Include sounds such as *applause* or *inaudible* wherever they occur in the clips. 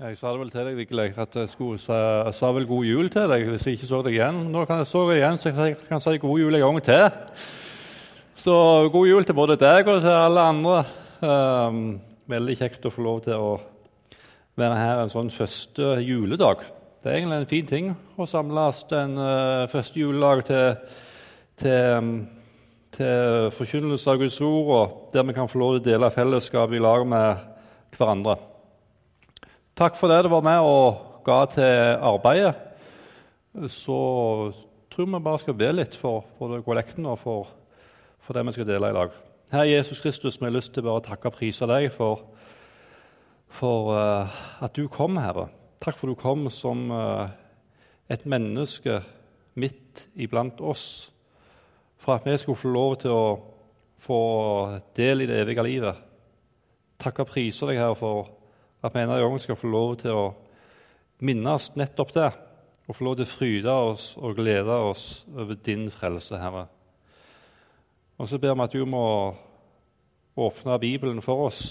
Jeg sa det vel til deg Vigle, at jeg skulle sa, sa vel god jul til deg hvis jeg ikke så deg igjen. Nå kan jeg så deg igjen, så jeg kan si god jul en gang til. Så god jul til både deg og til alle andre. Um, veldig kjekt å få lov til å være her en sånn første juledag. Det er egentlig en fin ting å samles en uh, første juledag til, til, um, til forkynnelse av Guds ord, og der vi kan få lov til å dele fellesskap i lag med hverandre. Takk for det du var med og ga til arbeidet. Så tror vi bare skal be litt for både kollekten og for, for, det vi skal dele i dag. Herre Jesus Kristus, vi har lyst til bare å takke og prise deg for, for uh, at du kom, Herre. Takk for du kom som uh, et menneske midt iblant oss. For at vi skulle få lov til å få del i det evige livet. Takk og prise deg, Herre, for at vi en gang skal få lov til å minnes nettopp det, og få lov til å fryde oss og glede oss over din frelse, Herre. Og så ber vi at du må åpne Bibelen for oss,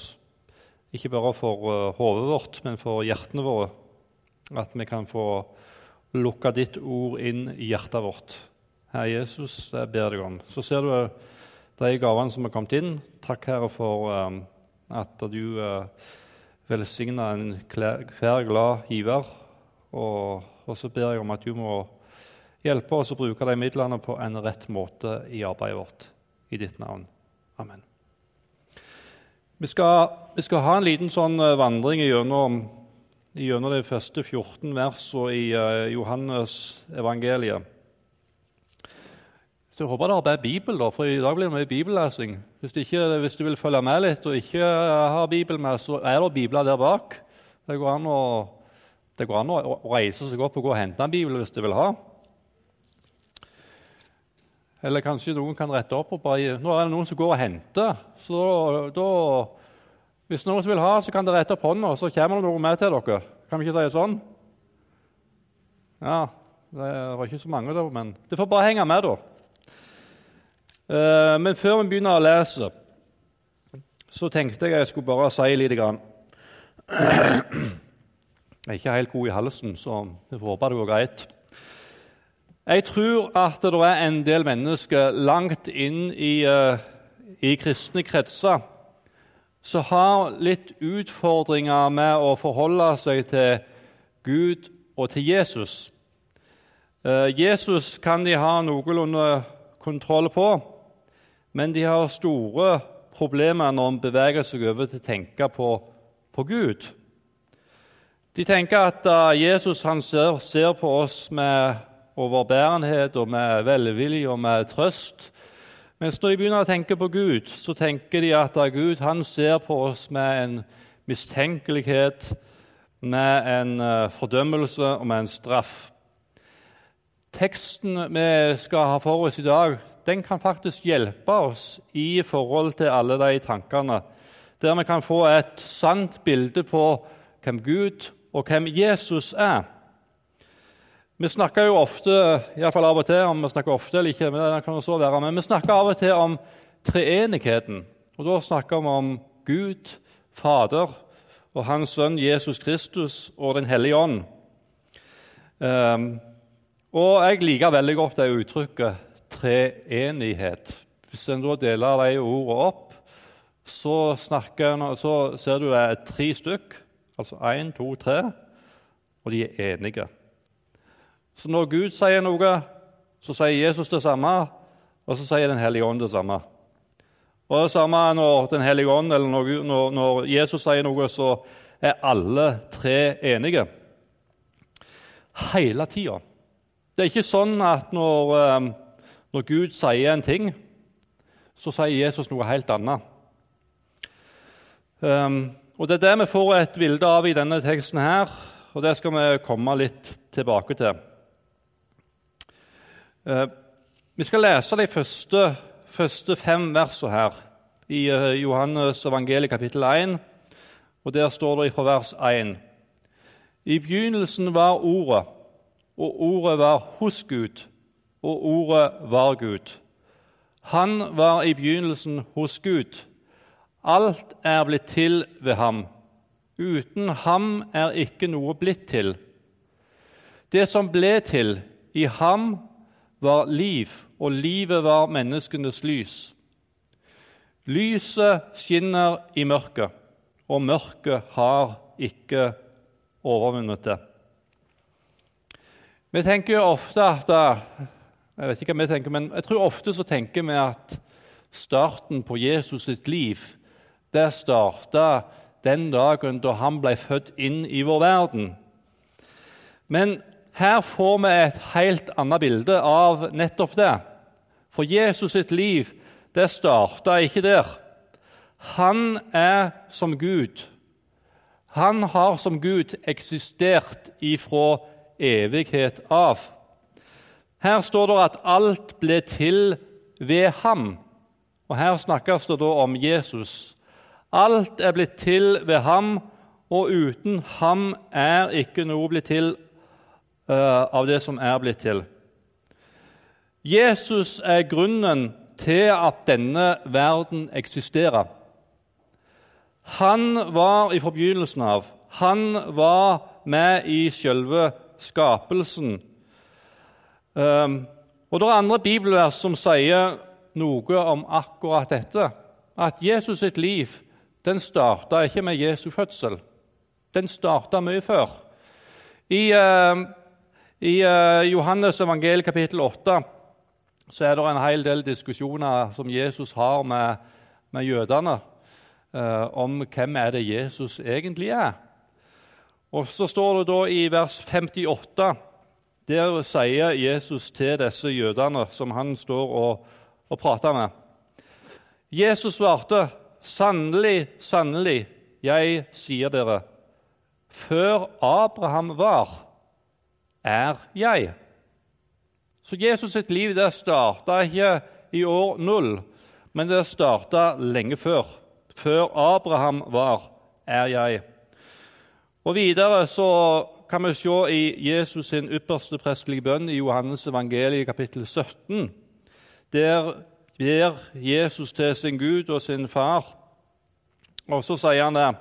ikke bare for uh, hodet vårt, men for hjertene våre. At vi kan få lukke ditt ord inn i hjertet vårt. Herre Jesus, jeg ber deg om. Så ser du de gavene som har kommet inn. Takk, Herre, for um, at du velsigne enhver glad giver. Og, og, så ber jeg om at du må hjelpe oss å bruke de midlene på en rett måte i arbeidet vårt. I ditt navn. Amen. Vi skal, vi skal ha en liten sånn eh, vandring gjennom, gjennom de første 14 versene i uh, Johannes evangeliet. Så jeg håper det har Bibel, da, for i dag blir det mye bibellesing. Hvis, ikke, hvis, du vil følge med litt og ikke har Bibel med, så er det bibler der bak. Det går an å, går an å reise seg opp og gå og hente en bibel hvis du vil ha. Eller kanskje noen kan rette opp og bare Nå er det noen som går og henter. Så da, Hvis noen som vil ha, så kan dere rette opp hånda, så kommer det noe med til dere. Kan vi ikke si det sånn? Ja, det var ikke så mange, da, men det får bare henge med, da. Eh, men før vi begynner å lese, så tenkte jeg jeg skulle bare si litt. Grann. Jeg er ikke helt god i halsen, så jeg håper det går greit. Jeg tror at det er en del mennesker langt inn i, uh, i kristne kretser som har litt utfordringer med å forholde seg til Gud og til Jesus. Uh, Jesus kan de ha noenlunde kontroll på. Men de har store problemer når de beveger seg over til å tenke på, på Gud. De tenker at uh, Jesus ser, ser, på oss med overbærenhet og med velvilje og med trøst. Mens når de begynner å tenke på Gud, så tenker de at uh, Gud ser på oss med en mistenkelighet, med en uh, fordømmelse og med en straff. Teksten vi skal ha for oss i dag, den kan faktisk hjelpe oss i forhold til alle de tankene. Der vi kan få et sant bilde på hvem Gud og hvem Jesus er. Vi snakker jo ofte, iallfall av og til om vi snakker ofte eller ikke, men det kan så være, men vi snakker av og til om treenigheten. Og Da snakker vi om Gud, Fader, og Hans Sønn Jesus Kristus og Den hellige ånd. Um, og Jeg liker veldig godt det uttrykket treenighet. Hvis en da deler de ordene opp, så, snakker, så ser du det er tre stykk. Altså én, to, tre. Og de er enige. Så når Gud sier noe, så sier Jesus det samme, og så sier Den hellige ånd det samme. Og det samme når Den hellige ånd, eller når, når Jesus sier noe, så er alle tre enige. Hele tida. Det er ikke sånn at når eh, når Gud sier en ting, så sier Jesus noe helt annet. Um, og Det er det vi får et bilde av i denne teksten, her, og det skal vi komme litt tilbake til. Uh, vi skal lese de første, første fem versene her i uh, Johannes evangeliet kapittel 1. Og Der står det fra vers 1.: I begynnelsen var Ordet, og Ordet var hos Gud og ordet var Gud. Han var i begynnelsen hos Gud. Alt er blitt til ved ham. Uten ham er ikke noe blitt til. Det som ble til, i ham var liv, og livet var menneskenes lys. Lyset skinner i mørket, og mørket har ikke overvunnet det. Vi tenker jo ofte at Jeg vet ikke hva vi tenker, men jeg tror ofte så tenker vi at starten på Jesus sitt liv det starta den dagen da han ble født inn i vår verden. Men her får vi et helt annet bilde av nettopp det. For Jesus sitt liv det starta ikke der. Han er som Gud. Han har som Gud eksistert ifra evighet av. Her står det at alt ble til ved ham. Og Her snakkes det da om Jesus. Alt er blitt til ved ham, og uten ham er ikke noe blitt til uh, av det som er blitt til. Jesus er grunnen til at denne verden eksisterer. Han var i forbegynnelsen av. Han var med i selve skapelsen. Um, og Det er andre bibelvers som sier noe om akkurat dette. At Jesus sitt liv den starta ikke med Jesu fødsel. Den starta mye før. I, uh, i uh, Johannes evangeliet kapittel 8 så er det en hel del diskusjoner som Jesus har med, med jødene uh, om hvem er det Jesus egentlig er. Og Så står det da i vers 58 Der sier Jesus til disse jødene som han står og, og prater med Jesus svarte, 'Sannelig, sannelig, jeg sier dere:" Før Abraham var, er jeg. Så Jesus sitt liv det starta ikke i år null, men det starta lenge før. Før Abraham var, er jeg. Og Videre så kan vi se i Jesus sin ypperste prestelige bønn i Johannes evangeliet kapittel 17. Der ber Jesus til sin Gud og sin far. Og så sier han det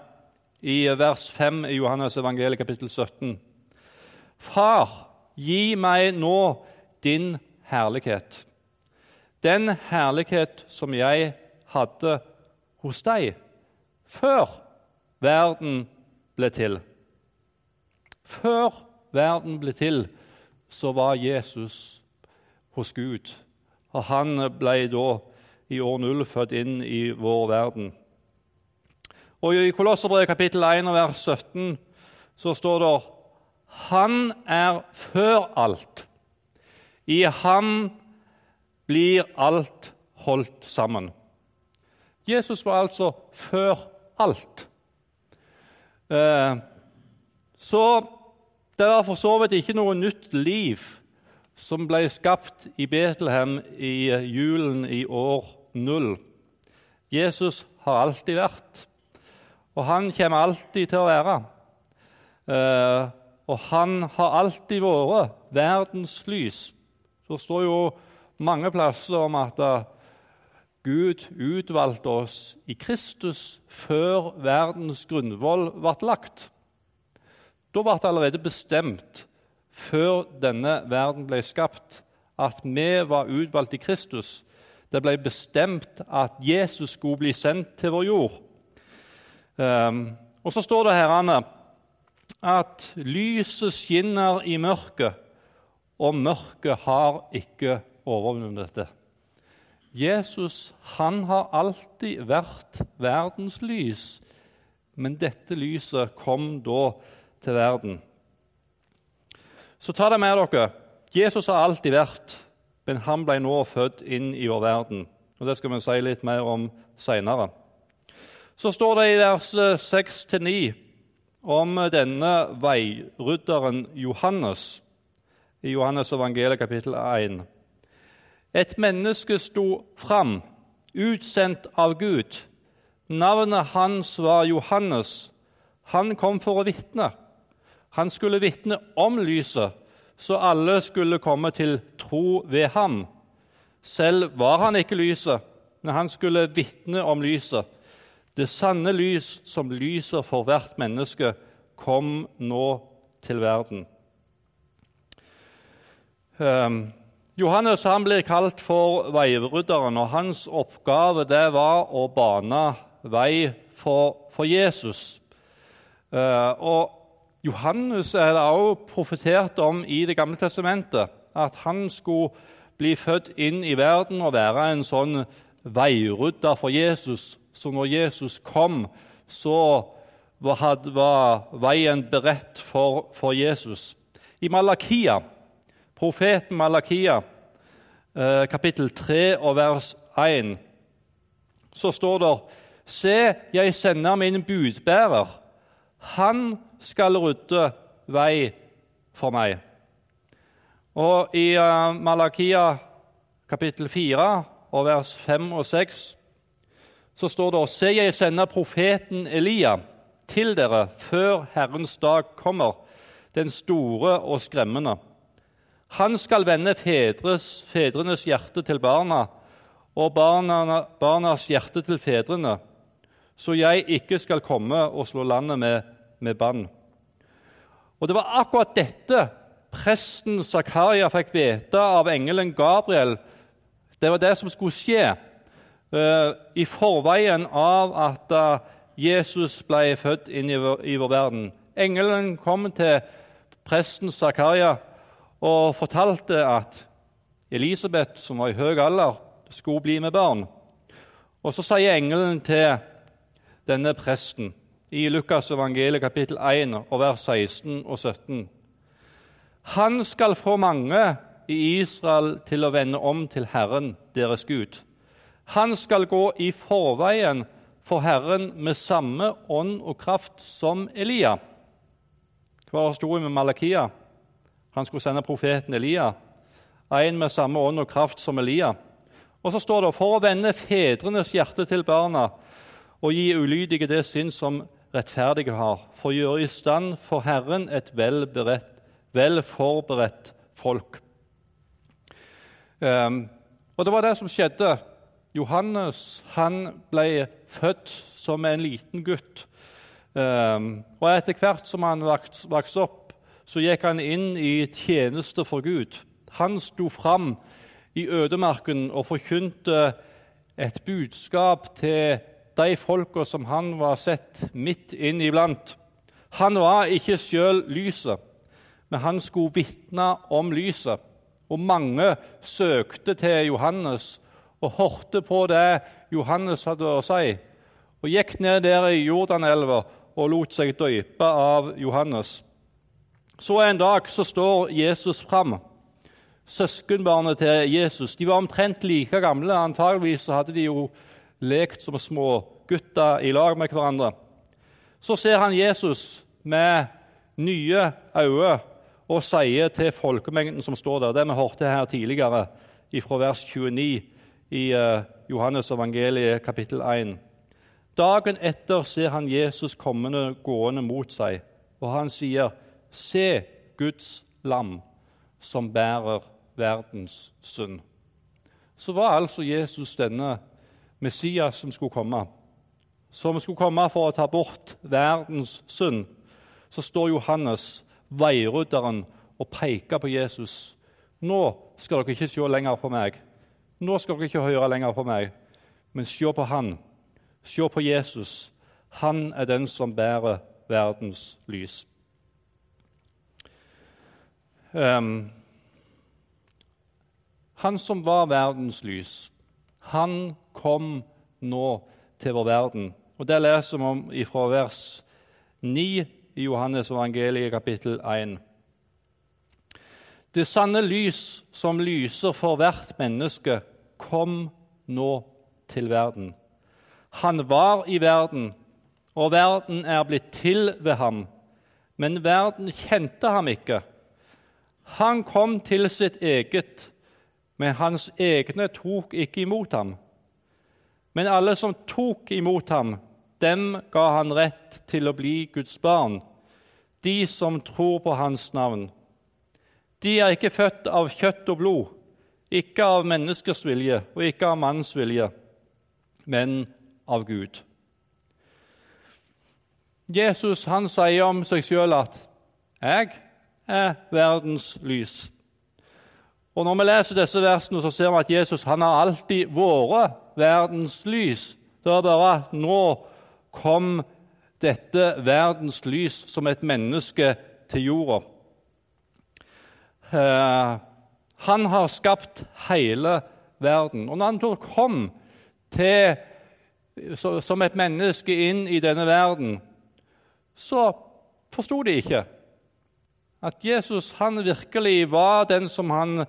i vers 5 i Johannes evangeliet kapittel 17. Far, gi meg nå din herlighet, den herlighet som jeg hadde hos deg før verden ble til. Før verden ble til, så var Jesus hos Gud. Og han ble da i år null født inn i vår verden. Og I Kolosserbrevet kapittel 1 vers 17 så står det Han er før alt. I ham blir alt holdt sammen. Jesus var altså før alt. Eh, så det var for så vidt ikke noe nytt liv som ble skapt i Betlehem i julen i år null. Jesus har alltid vært, og han kommer alltid til å være. Eh, og han har alltid vært verdens lys. Det står jo mange plasser om at Gud utvalgte oss i Kristus før verdens grunnvoll ble lagt. Da ble det allerede bestemt, før denne verden ble skapt, at vi var utvalgt i Kristus. Det ble bestemt at Jesus skulle bli sendt til vår jord. Um, og så står det her at lyset skinner i mørket, og mørket har ikke overvunnet dette. Jesus han har alltid vært verdens lys, men dette lyset kom da til verden. Så ta det med dere. Jesus har alltid vært, men han ble nå født inn i vår verden. Og Det skal vi si litt mer om seinere. Så står det i vers 6-9 om denne veirydderen Johannes i Johannes evangeliet kapittel 1. Et menneske sto fram, utsendt av Gud. Navnet hans var Johannes. Han kom for å vitne. Han skulle vitne om lyset, så alle skulle komme til tro ved ham. Selv var han ikke lyset, men han skulle vitne om lyset. Det sanne lys som lyser for hvert menneske, kom nå til verden. Um, Johannes han ble kalt for veirydderen, og hans oppgave det var å bane vei for, for Jesus. Uh, og Johannes er det også profetert om i Det gamle testamentet, at han skulle bli født inn i verden og være en sånn veirydder for Jesus. Så når Jesus kom, så var veien beredt for, for Jesus. I Malakia, profeten Malakia, eh, kapittel 3 og vers 1, så står det Se, jeg sender min budbærer. Han skal rydde vei for meg. Og i uh, Malakia kapittel 4 og vers 5 og 6 så står det Se, jeg sender profeten Elia til dere før Herrens dag kommer, den store og skremmende. Han skal vende fedres, fedrenes hjerte til barna og barna, barnas hjerte til fedrene, så jeg ikke skal komme og slå landet med, med bann. Og Det var akkurat dette presten Zakaria fikk vite av engelen Gabriel. Det var det som skulle skje uh, i forveien av at uh, Jesus ble født inn i vår, i vår, verden. Engelen kom til presten Zakaria og fortalte at Elisabeth, som var i høy alder, skulle bli med barn. Og Så sier engelen til denne presten i Lukas evangeliet kapittel 1 og vers 16 og 17 Han skal få mange i Israel til å vende om til Herren, deres Gud. Han skal gå i forveien for Herren med samme ånd og kraft som Elia. Hva var det med Malakia? Han skulle sende profeten Elia. En med samme ånd og kraft som Elia. Og så står det for å vende fedrenes hjerte til barna og gi ulydige det sinn som rettferdige har, for å gjøre i stand for Herren et vel, beredt, vel forberedt folk. Um, og Det var det som skjedde. Johannes han ble født som en liten gutt. Um, og Etter hvert som han vokste opp, så gikk han inn i tjeneste for Gud. Han sto fram i ødemarken og forkynte et budskap til de folka som han var sett midt inn iblant. Han var ikke sjøl lyset, men han skulle vitne om lyset. Og mange søkte til Johannes og hørte på det Johannes hadde å si, og gikk ned der i Jordanelva og lot seg døype av Johannes. Så en dag så står Jesus fram. Søskenbarnet til Jesus de var omtrent like gamle. Antageligvis hadde de jo lekt som små gutter i lag med hverandre. Så ser han Jesus med nye øyne og sier til folkemengden som står der Det vi hørte her tidligere, fra vers 29 i uh, Johannes evangeliet kapittel 1. Dagen etter ser han Jesus kommende gående mot seg, og han sier, 'Se Guds lam, som bærer verdens synd.' Så var altså Jesus denne Messias som skulle komme, som skulle komme for å ta bort verdens synd, så står Johannes, veirydderen, og peker på Jesus. Nå skal dere ikke se lenger på meg. Nå skal dere ikke høre lenger på meg, men se på Han. Se på Jesus. Han er den som bærer verdens lys. Um, han som var verdens lys, han kom nå til vår verden. Og Det leser vi om fra vers 9 i Johannes evangeliet kapittel 1. Det sanne lys som lyser for hvert menneske, kom nå til verden. Han var i verden, og verden er blitt til ved ham, men verden kjente ham ikke. Han kom til sitt eget, men hans egne tok ikke imot ham. Men alle som tok imot ham, dem ga han rett til å bli Guds barn, de som tror på hans navn. De er ikke født av kjøtt og blod, ikke av menneskers vilje og ikke av manns vilje, men av Gud. Jesus han sier om seg sjøl at 'jeg er verdens lys'. Og Når vi leser disse versene, så ser vi at Jesus han har alltid vært verdens lys. Det var bare at nå kom dette verdens lys som et menneske til jorda. Eh, han har skapt hele verden. Og når han kom til, som et menneske inn i denne verden, så forsto de ikke at Jesus han virkelig var den som, han,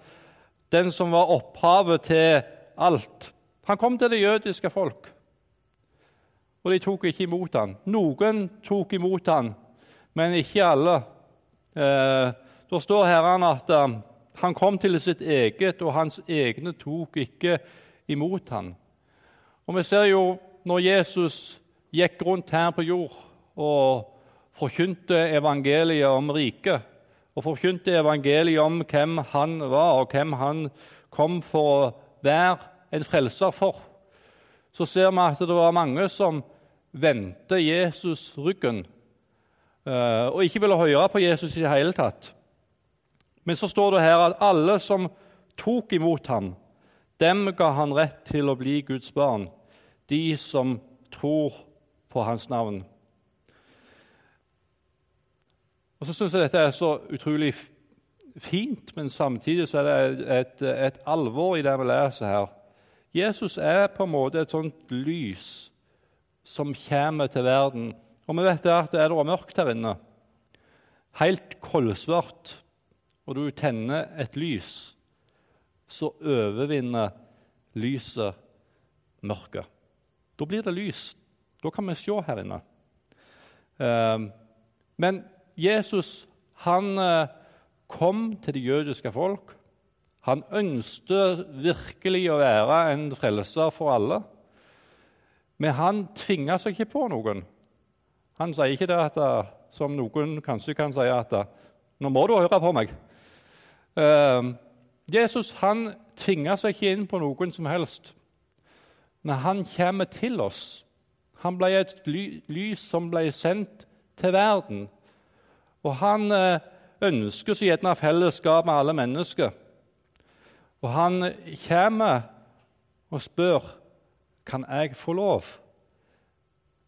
den som var opphavet til alt. Han kom til det jødiske folk, og de tok ikke imot han. Noen tok imot han, men ikke alle. Eh, da står Herren at uh, han kom til sitt eget, og hans egne tok ikke imot han. Og Vi ser jo når Jesus gikk rundt her på jord og forkynte evangeliet om riket, og forkynte evangeliet om hvem han var, og hvem han kom for å være en frelser for, så ser vi at det var mange som vendte Jesus ryggen eh, og ikke ville høre på Jesus i det hele tatt. Men så står det her at alle som tok imot ham, dem ga han rett til å bli Guds barn, de som tror på hans navn. Og så syns jeg dette er så utrolig fint, men samtidig så er det et, et alvor i det vi leser her. Jesus er på en måte et sånt lys som kommer til verden. Og vi vet at det er det mørkt her inne. Helt koldsvart, og du tenner et lys, så overvinner lyset mørket. Da blir det lys. Da kan vi se her inne. Ehm, men Jesus han eh, kom til det jødiske folk. Han ønsket virkelig å være en frelser for alle. Men han tvinga seg ikke på noen. Han sier ikke det at, eh, som noen kanskje kan si, at eh, 'nå må du høre på meg'. Uh, Jesus han tvinger seg ikke inn på noen som helst, men han kommer til oss. Han ble et lys som ble sendt til verden. Og han uh, ønsker seg gjerne fellesskap med alle mennesker. Og han kommer og spør kan jeg få lov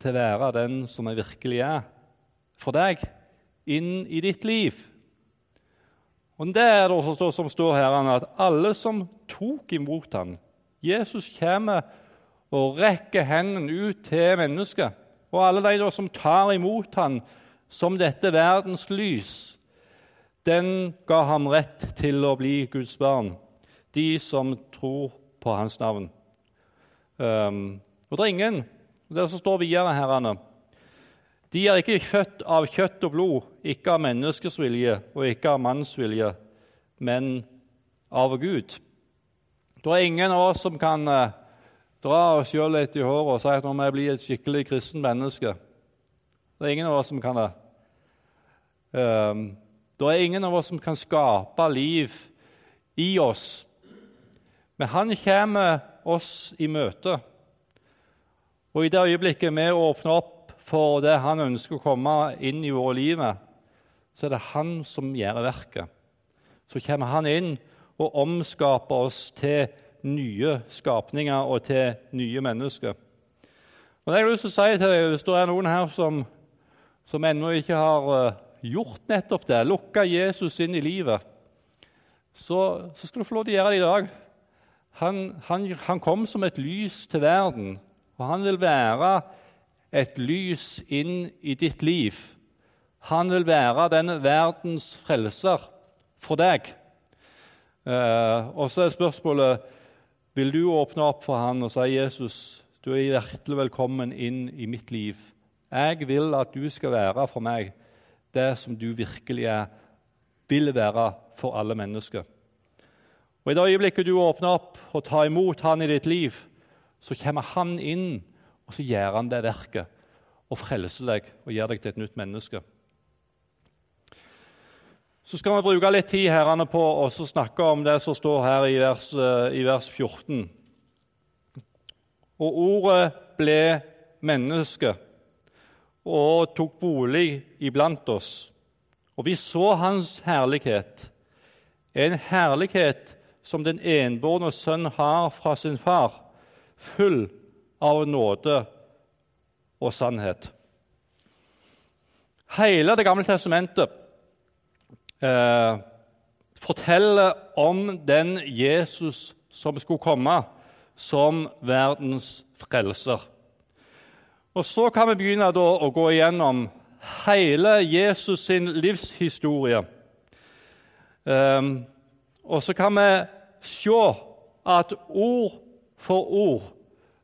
til å være den som jeg virkelig er, for deg, inn i ditt liv. Og Det er det som står her, at alle som tok imot ham Jesus kommer og rekker hendene ut til mennesket. Og alle de som tar imot ham som dette verdens lys, den ga ham rett til å bli Guds barn, de som tror på hans navn. Um, og det er ingen Det som står videre her, Anne, de er ikke født av kjøtt og blod, ikke av menneskers vilje og ikke av manns vilje, men av Gud. Det er ingen av oss som kan uh, dra oss sjøl litt i håret og si at nå må jeg bli et skikkelig kristen menneske. Det er ingen av oss som kan det. Um, det er ingen av oss som kan skape liv i oss. Men han kommer oss i møte. Og i det øyeblikket vi åpner opp for det han ønsker å komme inn i våre liv med, så er det han som gjør verket. Så kommer han inn og omskaper oss til nye skapninger og til nye mennesker. Og det jeg har lyst til å si til deg, Hvis det er noen her som, som ennå ikke har uh, gjort nettopp det, lukka Jesus inn i livet, så, så, skal du få lov til å gjøre det i dag. Han, han, han kom som et lys til verden, og han vil være et lys inn i ditt liv. Han vil være den verdens frelser for deg. Eh, og så er spørsmålet vil du åpne opp for han og si Jesus, du er hjertelig velkommen inn i mitt liv. Jeg vil at du skal være for meg det som du virkelig er, vil være for alle mennesker. Og I det øyeblikket du åpner opp og tar imot han i ditt liv, så kommer han inn og så gjør han det verket og frelser deg og gjør deg til et nytt menneske. Så skal vi bruke litt tid herrene, på å snakke om det som står her i vers, eh, i vers 14. Og ordet ble menneske og tok bolig iblant oss. Og vi så hans herlighet, en herlighet som den enbårne sønn har fra sin far, full av nåde og sannhet. Hele Det gamle testamentet eh, forteller om den Jesus som skulle komme som verdens frelser. Og Så kan vi begynne å gå igjennom hele Jesus sin livshistorie. Um, og så kan vi se at ord for ord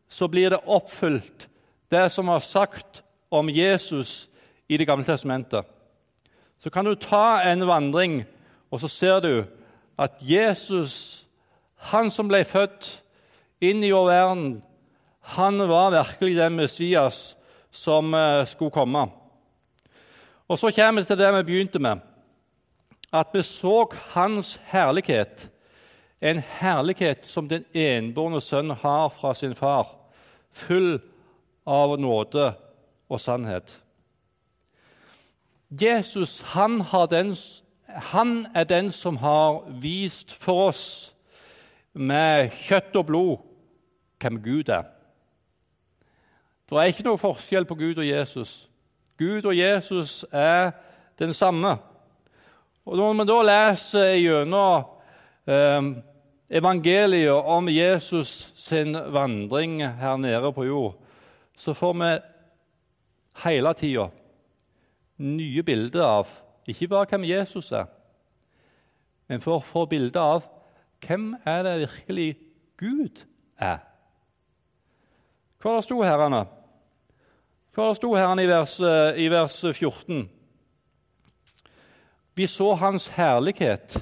så blir det oppfylt, det som var sagt om Jesus i Det gamle testamentet. Så kan du ta en vandring, og så ser du at Jesus, han som ble født inn i vår verden, han var virkelig den Messias som eh, skulle komme. Og Så kommer vi til det vi begynte med, at vi så hans herlighet. En herlighet som den enbårne sønn har fra sin far, full av nåde og sannhet. Jesus han, den, han er den som har vist for oss med kjøtt og blod hvem Gud er. Det er ikke noe forskjell på Gud og Jesus. Gud og Jesus er den samme. Og Når vi da leser gjennom eh, evangeliet om Jesus sin vandring her nede på jord, så får vi hele tida nye bilder av ikke bare hvem Jesus er, men for å få bilde av hvem er det virkelig Gud er. Hva det sto her, Anna? Hva det sto her i eh, i vers 14? Vi så Hans herlighet,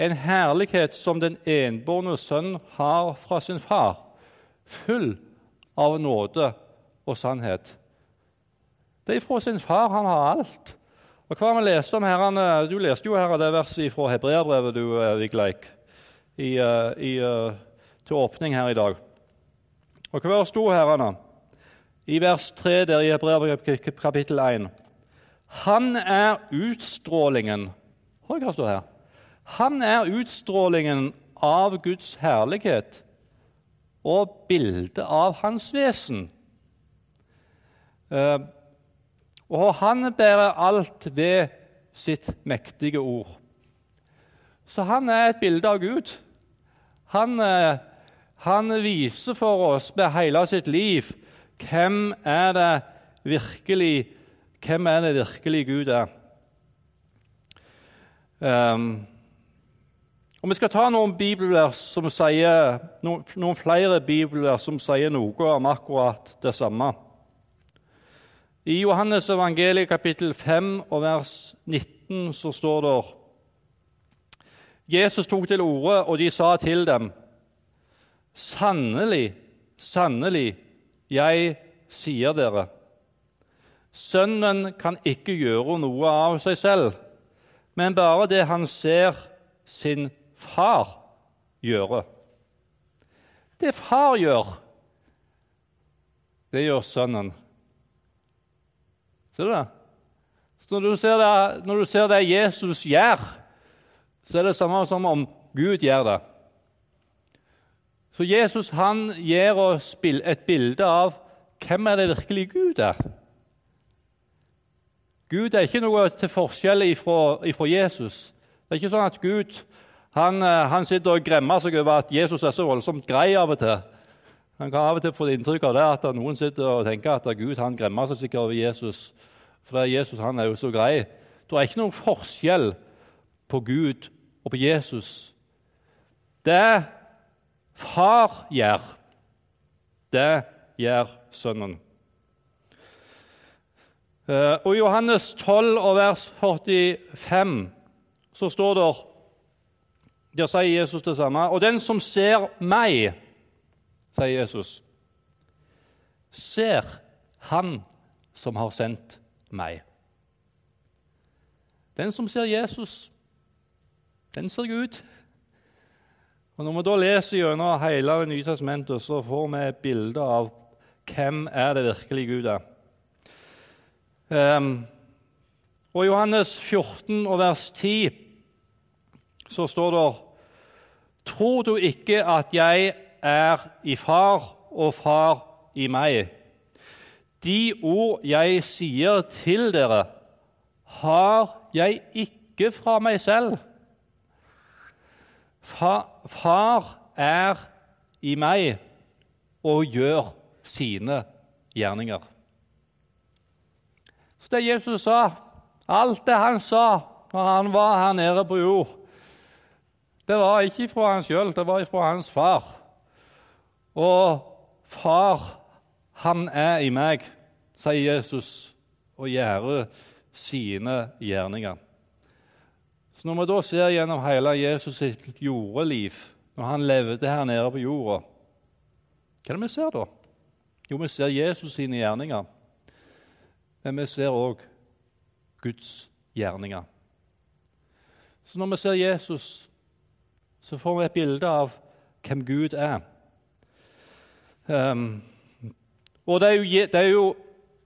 en herlighet som den enbårne sønn har fra sin far, full av nåde og sannhet. Det er fra sin far han har alt. Og hva har vi lest om her? Du leste jo her det verset fra hebreerbrevet, du, eh, Vigleik, i, eh, i, til åpning her i dag. Og hva sto her? Anna? I vers 3 der i Hebreerbrevet kapittel 1. Han er utstrålingen Hør hva står her. Han er utstrålingen av Guds herlighet og bildet av hans vesen. Uh, og han bærer alt ved sitt mektige ord. Så han er et bilde av Gud. Han, uh, han viser for oss med hele sitt liv hvem er det virkelig, hvem er det virkelig Gud er. Um, og Vi skal ta noen bibelvers som sier, noen, noen flere bibelvers som sier noe om akkurat det samme. I Johannes evangeliet kapittel 5 og vers 19 så står det Jesus tok til orde, og de sa til dem.: Sannelig, sannelig, jeg sier dere, Sønnen kan ikke gjøre noe av seg selv men bare det han ser sin far gjøre. Det far gjør, det gjør sønnen. Ser du det? Så når du ser det, når du ser det Jesus gjør, så er det samme som om Gud gjør det. Så Jesus han gir oss et bilde av hvem er det virkelig Gud er. Gud er ikke noe til forskjell ifra Jesus. Det er ikke sånn at Gud han, eh, han sitter og gremmer seg over at Jesus er så voldsomt grei av og til. Han kan av og til få inntrykk av det at noen sitter og tenker at Gud han gremmer seg sikkert over Jesus. For Jesus han er jo så grei. Det er ikke noen forskjell på Gud og på Jesus. Det far gjør, det gjør sønnen. Eh, og I Johannes 12 og vers 45 så står det Der sier Jesus det samme. Og den som ser meg, sier Jesus, ser han som har sendt meg. Den som ser Jesus, den ser Gud. Og Når vi da leser gjennom hele Det nye testamentet, så får vi et bilde av hvem er det virkelig Gud er. Um, og Johannes 14 og vers 10 så står det Tror du ikke at jeg er i far og far i meg? De ord jeg sier til dere, har jeg ikke fra meg selv. Far er i meg og gjør sine gjerninger. Det Jesus sa, alt det han sa når han var her nede på jord, det var ikke fra han sjøl, det var fra hans far. Og far, han er i meg, sier Jesus, og gjør sine gjerninger. Så Når vi da ser gjennom hele Jesus sitt jordeliv, når han levde her nede på jorda, hva er det vi ser da? Jo, vi ser Jesus sine gjerninger. Men vi ser òg Guds gjerninger. Så når vi ser Jesus, så får vi et bilde av hvem Gud er. Um, og det er jo, det er jo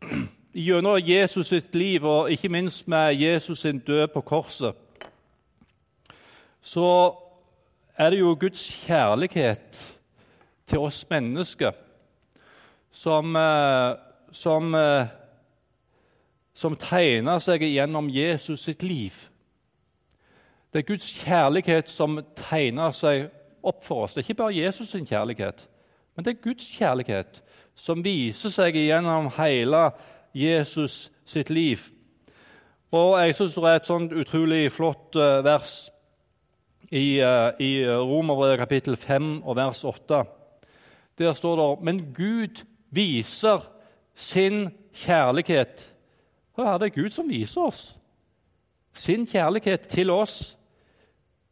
*clears throat* gjennom Jesus sitt liv, og ikke minst med Jesus sin død på korset, så er det jo Guds kjærlighet til oss mennesker som, eh, som, eh, som tegner seg gjennom Jesus sitt liv. Det er Guds kjærlighet som tegner seg opp for oss. Det er ikke bare Jesus sin kjærlighet, men det er Guds kjærlighet som viser seg gjennom hele Jesus sitt liv. Og Jeg syns det er et sånt utrolig flott uh, vers i, uh, i Romerbrevet kapittel 5 og vers 8. Der står det Men Gud viser sin kjærlighet. Hva er det Gud som viser oss? Sin kjærlighet til oss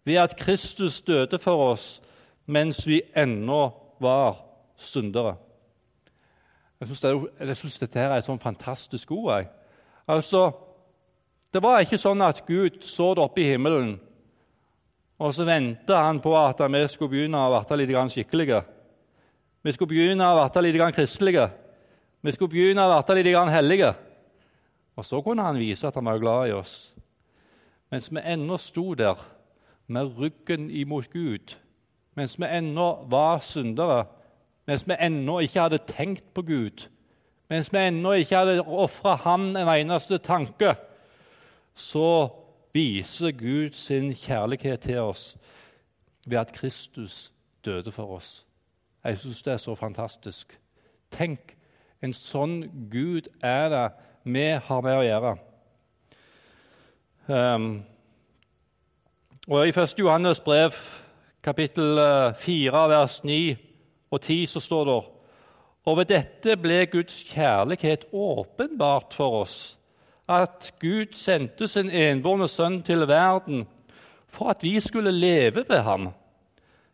ved at Kristus døde for oss mens vi ennå var syndere. Jeg syns dette er et sånn fantastisk ord. Altså, det var ikke sånn at Gud så det oppe i himmelen, og så venta han på at vi skulle begynne å bli litt skikkelige. Vi skulle begynne å bli litt kristelige. Vi skulle begynne å bli litt hellige. Og så kunne han vise at han var glad i oss. Mens vi ennå sto der med ryggen imot Gud, mens vi ennå var syndere, mens vi ennå ikke hadde tenkt på Gud, mens vi ennå ikke hadde ofra Han en eneste tanke, så viser Gud sin kjærlighet til oss ved at Kristus døde for oss. Jeg syns det er så fantastisk. Tenk, en sånn Gud er det vi har med å gjøre. Um, og I 1. Johannes brev, kapittel 4, eh, vers 9 og 10 så står det og ved dette ble Guds kjærlighet åpenbart for oss, at Gud sendte sin enbårne sønn til verden for at vi skulle leve ved ham.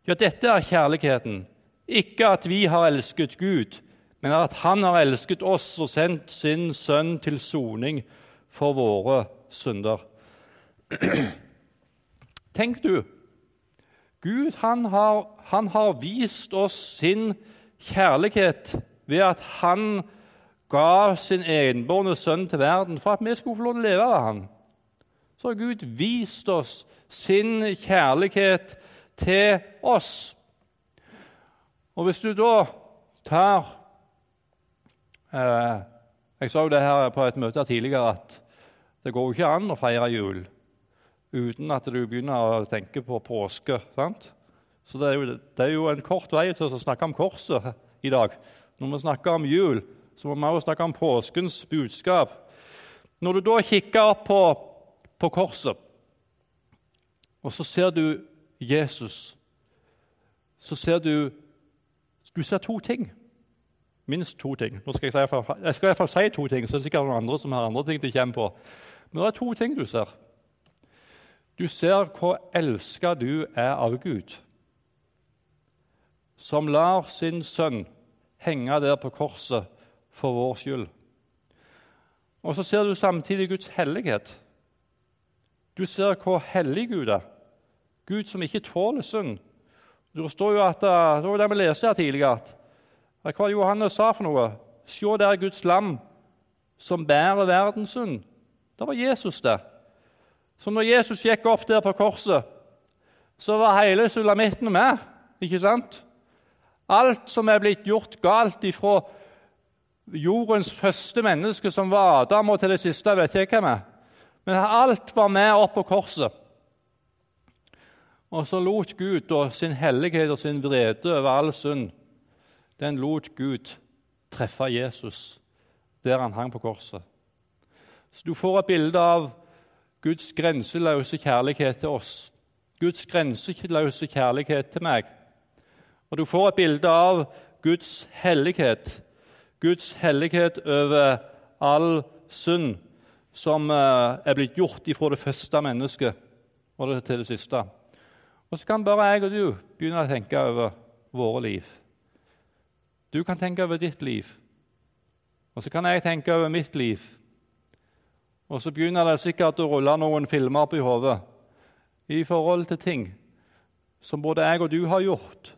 Ja, dette er kjærligheten. Ikke at vi har elsket Gud, men at Han har elsket oss og sendt sin sønn til soning for våre synder. *clears throat* Tenk du, Gud han har, han har vist oss sin kjærlighet ved at han ga sin enbårne sønn til verden for at vi skulle få lov til å leve av han. Så har Gud vist oss sin kjærlighet til oss. Og hvis du da tar Jeg sa jo det her på et møte tidligere at det går jo ikke an å feire jul uten at du begynner å tenke på påske. sant? Så det er, jo, det er jo en kort vei til å snakke om korset i dag. Når vi snakker om jul, så må vi også snakke om påskens budskap. Når du da kikker opp på, på korset, og så ser du Jesus, så ser du Du ser to ting. Minst to ting. Nå skal jeg, si, jeg skal i hvert fall si to ting, så det er sikkert noen andre som har andre ting de kommer på. Men det er to ting du ser. Du ser hvor elska du er av Gud, som lar sin sønn henge der på korset for vår skyld. Og så ser du samtidig Guds hellighet. Du ser hvor hellig Gud er. Gud som ikke tåler synd. Det står jo at, det var det vi leste her tidligere. at, Hva Johannes sa for noe? Se der Guds lam som bærer verdens synd. Det var Jesus, det. Så når Jesus gikk opp der på korset, så var hele sulamitten med. ikke sant? Alt som er blitt gjort galt ifra jordens første menneske, som var Adam, og til det siste vet jeg hvem er. Men alt var med opp på korset. Og så lot Gud og sin hellighet og sin vrede over all synd den lot Gud treffe Jesus der han hang på korset. Så du får et bilde av Guds grenseløse kjærlighet til oss. Guds grenseløse kjærlighet til meg. Og du får et bilde av Guds hellighet. Guds hellighet over all synd som eh, er blitt gjort ifra det første mennesket og til det siste. Og så kan bare jeg og du begynne å tenke over våre liv. Du kan tenke over ditt liv, og så kan jeg tenke over mitt liv. Og så begynner det sikkert å rulle noen filmer opp i hodet i forhold til ting som både jeg og du har gjort,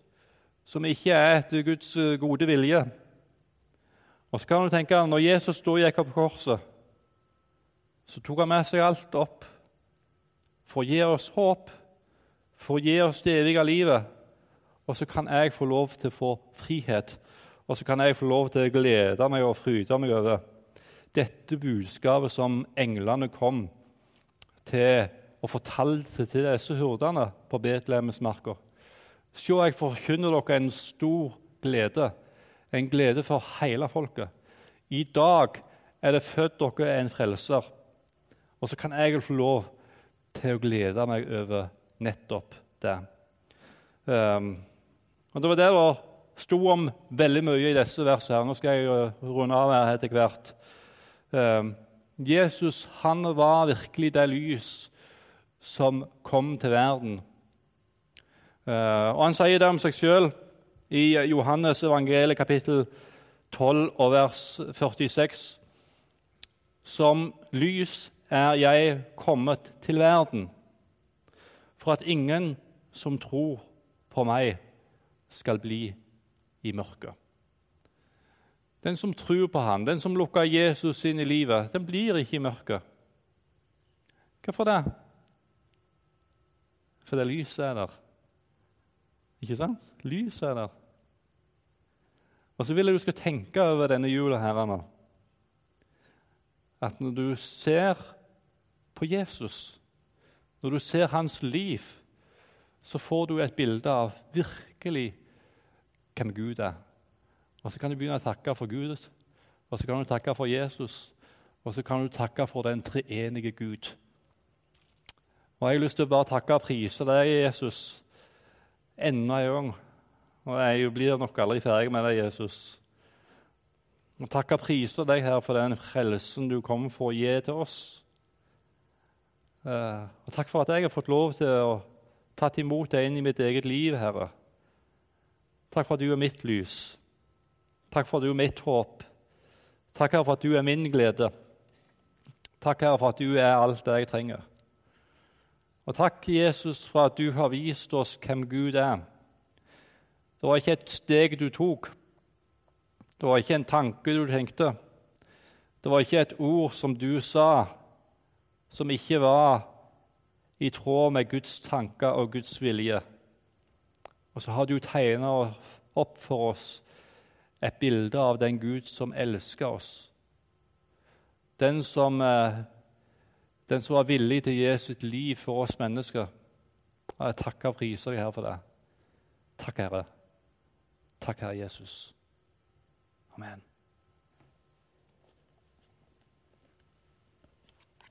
som ikke er etter Guds eh, gode vilje. Og så kan du tenke når Jesus da gikk opp korset, så tok han med seg alt opp for å gi oss håp, for å gi oss det evige livet. Og så kan jeg få lov til å få frihet og så kan jeg få lov til å glede meg og fryde meg over dette budskapet som englene kom til og fortalte til disse hurdene på Betlehemsmarka. Se, jeg forkynner dere en stor glede, en glede for hele folket. I dag er det født dere en frelser. Og så kan jeg få lov til å glede meg over nettopp det. Um, og Det var det da sto om veldig mye i disse versene. Nå skal jeg eh, runde av her etter hvert. Ehm, Jesus han var virkelig det lys som kom til verden. Eh, og Han sier det om seg sjøl i Johannes evangeliet kapittel 12 og vers 46. Som lys er jeg kommet til verden, for at ingen som tror på meg, skal bli i mørket. Den som tror på ham, den som lukker Jesus inn i livet, den blir ikke i mørket. Hvorfor det? Fordi lyset er der. Ikke sant? Lyset er der. Og så vil jeg du skal tenke over denne jula her nå. At når du ser på Jesus, når du ser hans liv, så får du et bilde av virkelig hvem Gud er. Og Så kan du begynne å takke for Gud, og så kan du takke for Jesus, og så kan du takke for den treenige Gud. Og Jeg har lyst til å bare takke og prise deg, Jesus, enda en gang. Og Jeg blir nok aldri ferdig med deg, Jesus. Og takke og prise deg her for den frelsen du kom for å gi til oss. Eh, og takk for at jeg har fått lov til å tatt imot deg inn i mitt eget liv, Herre. Takk for at du er mitt lys. Takk for at du er mitt håp. Takk for at du er min glede. Takk for at du er alt det jeg trenger. Og takk, Jesus, for at du har vist oss hvem Gud er. Det var ikke et steg du tok. Det var ikke en tanke du tenkte. Det var ikke et ord som du sa, som ikke var i tråd med Guds tanker og Guds vilje. Og så har du tegna opp for oss et bilde av den Gud som elsker oss. Den som, eh, den som var villig til å gi sitt liv for oss mennesker. Jeg takker og priser deg her for det. Takk, Herre. Takk, Herre Jesus. Amen.